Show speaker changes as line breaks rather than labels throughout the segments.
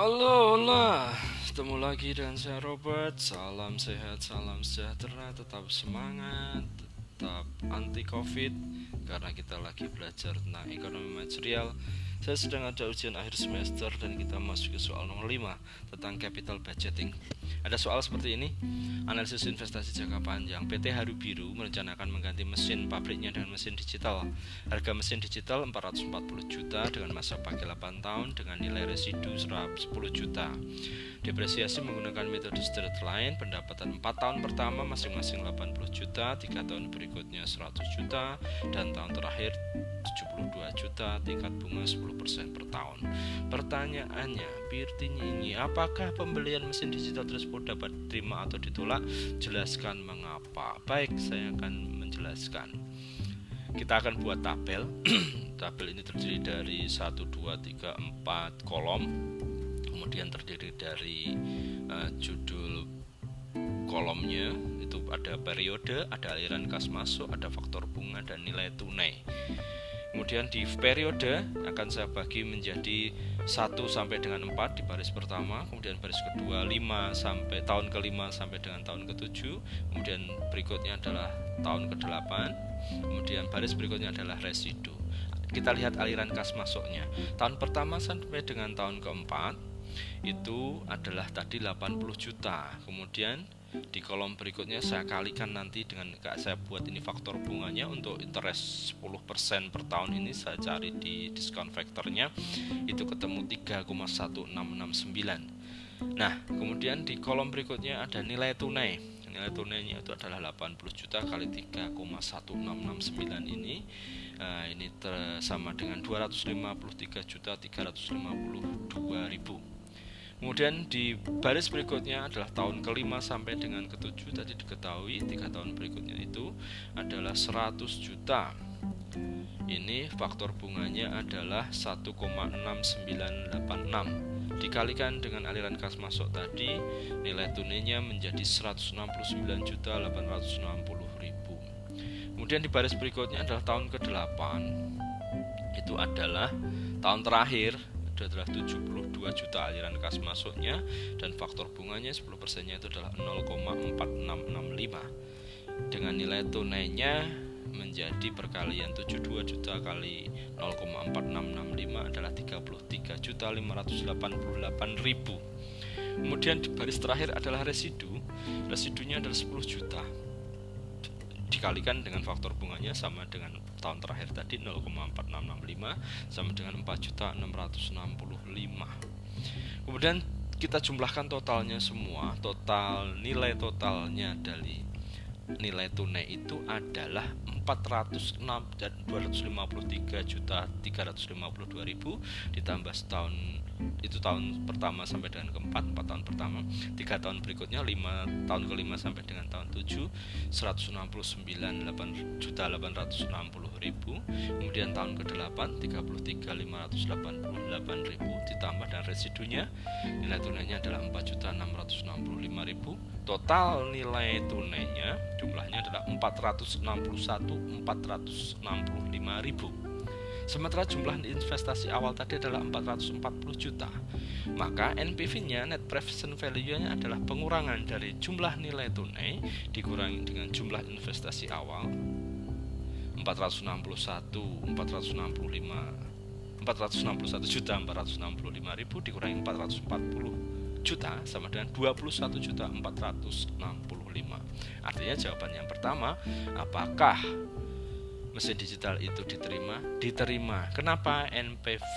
Halo, hola. Ketemu lagi dengan saya Robert. Salam sehat, salam sejahtera, tetap semangat, tetap anti Covid karena kita lagi belajar tentang ekonomi material. Saya sedang ada ujian akhir semester dan kita masuk ke soal nomor 5 tentang capital budgeting. Ada soal seperti ini. Analisis investasi jangka panjang. PT Haru Biru merencanakan mengganti mesin pabriknya dengan mesin digital. Harga mesin digital 440 juta dengan masa pakai 8 tahun dengan nilai residu 10 juta. Depresiasi menggunakan metode straight line, pendapatan 4 tahun pertama masing-masing 80 juta, 3 tahun berikutnya 100 juta, dan tahun terakhir 72 juta tingkat bunga 10% per tahun. Pertanyaannya, Pirtinya ini, apakah pembelian mesin digital tersebut dapat diterima atau ditolak? Jelaskan mengapa. Baik, saya akan menjelaskan. Kita akan buat tabel. tabel ini terdiri dari 1 2 3 4 kolom. Kemudian terdiri dari uh, judul kolomnya itu ada periode, ada aliran kas masuk, ada faktor bunga dan nilai tunai. Kemudian di periode akan saya bagi menjadi 1 sampai dengan 4 di baris pertama, kemudian baris kedua 5 sampai tahun ke-5 sampai dengan tahun ke-7, kemudian berikutnya adalah tahun ke-8, kemudian baris berikutnya adalah residu. Kita lihat aliran kas masuknya. Tahun pertama sampai dengan tahun keempat itu adalah tadi 80 juta. Kemudian di kolom berikutnya saya kalikan nanti dengan saya buat ini faktor bunganya. Untuk interest 10% per tahun ini saya cari di diskon faktornya itu ketemu 3,1669 nah kemudian di kolom berikutnya ada nilai tunai. Nilai tunainya itu adalah 80 juta kali 3,1669 ini. Nah, ini sama dengan 253 juta 352 ribu Kemudian di baris berikutnya adalah tahun kelima sampai dengan ketujuh tadi diketahui tiga tahun berikutnya itu adalah 100 juta. Ini faktor bunganya adalah 1,6986 dikalikan dengan aliran kas masuk tadi nilai tunainya menjadi 169 juta 860 ribu. Kemudian di baris berikutnya adalah tahun ke-8 itu adalah tahun terakhir itu adalah 72 juta aliran kas masuknya dan faktor bunganya 10 persennya itu adalah 0,4665 dengan nilai tunainya menjadi perkalian 72 juta kali 0,4665 adalah 33 juta 588 ribu. Kemudian di baris terakhir adalah residu. Residunya adalah 10 juta dikalikan dengan faktor bunganya sama dengan tahun terakhir tadi 0,4665 sama dengan 4.665 kemudian kita jumlahkan totalnya semua. Total nilai totalnya dari nilai tunai itu adalah 406 dan 253 juta 352 ribu ditambah setahun itu tahun pertama sampai dengan keempat empat tahun pertama. Tiga tahun berikutnya lima tahun kelima sampai dengan tahun tujuh 169 8 juta 860 ribu. Kemudian tahun ke delapan 33 588 ribu ditambah dan residunya nilai tunainya adalah 4 juta 665 ribu. Total nilai tunainya jumlahnya adalah 461 465 ribu Sementara jumlah investasi awal tadi adalah 440 juta. Maka NPV-nya net present value-nya adalah pengurangan dari jumlah nilai tunai dikurangi dengan jumlah investasi awal 461 465 461 juta 465 ribu dikurangi 440 juta sama dengan 21 juta 465 artinya jawaban yang pertama apakah mesin digital itu diterima? Diterima. Kenapa NPV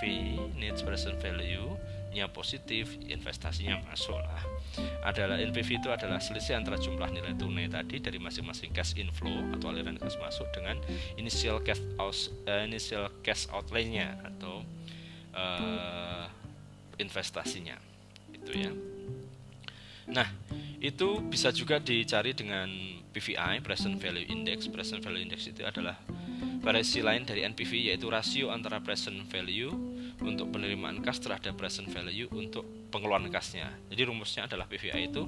net present value nya positif investasinya masuk lah? Adalah NPV itu adalah selisih antara jumlah nilai tunai tadi dari masing-masing cash inflow atau aliran cash masuk dengan initial cash out uh, initial cash outlay-nya atau uh, investasinya itu ya nah itu bisa juga dicari dengan PVI present value index present value index itu adalah variasi lain dari NPV yaitu rasio antara present value untuk penerimaan kas terhadap present value untuk pengeluaran kasnya. Jadi rumusnya adalah PVI itu uh,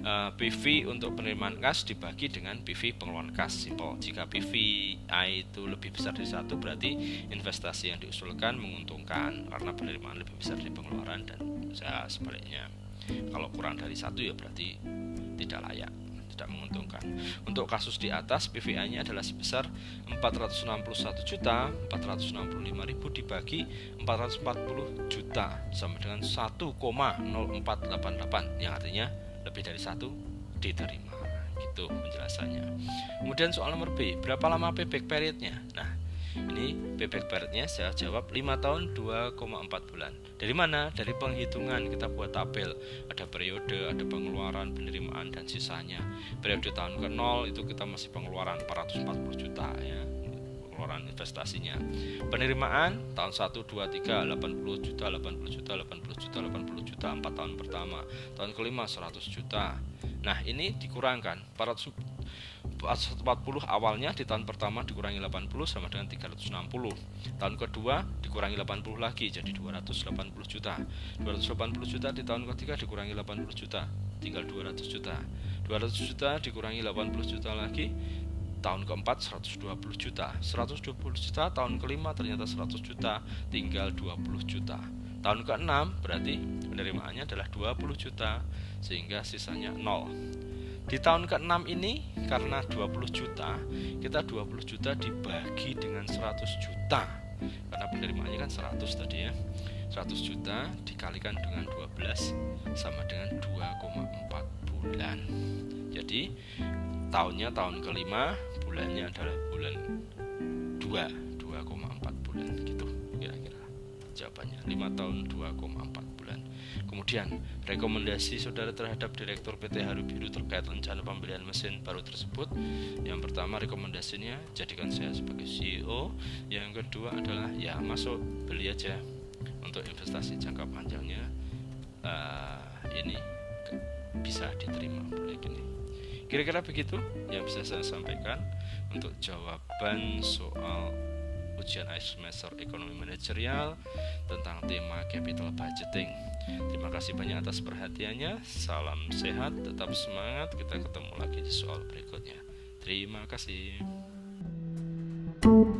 eh, PV untuk penerimaan kas dibagi dengan PV pengeluaran kas. Simple. Jika PVI itu lebih besar dari satu berarti investasi yang diusulkan menguntungkan karena penerimaan lebih besar dari pengeluaran dan sebaliknya. Kalau kurang dari satu ya berarti tidak layak tidak menguntungkan. Untuk kasus di atas PVA-nya adalah sebesar 461 juta 465 ribu dibagi 440 juta sama dengan 1,0488 yang artinya lebih dari satu diterima gitu penjelasannya. Kemudian soal nomor B, berapa lama payback periodnya? Nah, ini payback periodnya saya jawab 5 tahun 2,4 bulan. Dari mana? Dari penghitungan kita buat tabel. Ada periode, ada pengeluaran, penerimaan dan sisanya. Periode tahun ke 0 itu kita masih pengeluaran 440 juta ya pengeluaran investasinya. Penerimaan tahun 1 2 3 80 juta, 80 juta, 80 juta, 80 juta 4 tahun pertama. Tahun kelima 100 juta. Nah, ini dikurangkan 400 40 awalnya di tahun pertama dikurangi 80 sama dengan 360 tahun kedua dikurangi 80 lagi jadi 280 juta. 280 juta di tahun ketiga dikurangi 80 juta tinggal 200 juta. 200 juta dikurangi 80 juta lagi tahun keempat 120 juta. 120 juta tahun kelima ternyata 100 juta tinggal 20 juta. Tahun keenam berarti penerimaannya adalah 20 juta sehingga sisanya 0 di tahun ke-6 ini karena 20 juta, kita 20 juta dibagi dengan 100 juta. Karena penerimaannya kan 100 tadi ya. 100 juta dikalikan dengan 12 sama dengan 2,4 bulan. Jadi tahunnya tahun kelima, bulannya adalah bulan 2, 2,4 bulan gitu kira-kira jawabannya. 5 tahun 2,4 Kemudian, rekomendasi saudara terhadap Direktur PT Haru Biru terkait rencana pembelian mesin baru tersebut. Yang pertama rekomendasinya jadikan saya sebagai CEO. Yang kedua adalah ya masuk beli aja untuk investasi jangka panjangnya. Uh, ini bisa diterima. Kira-kira begitu yang bisa saya sampaikan untuk jawaban soal ujian akhir semester ekonomi manajerial tentang tema capital budgeting. Terima kasih banyak atas perhatiannya. Salam sehat, tetap semangat. Kita ketemu lagi di soal berikutnya. Terima kasih. thank you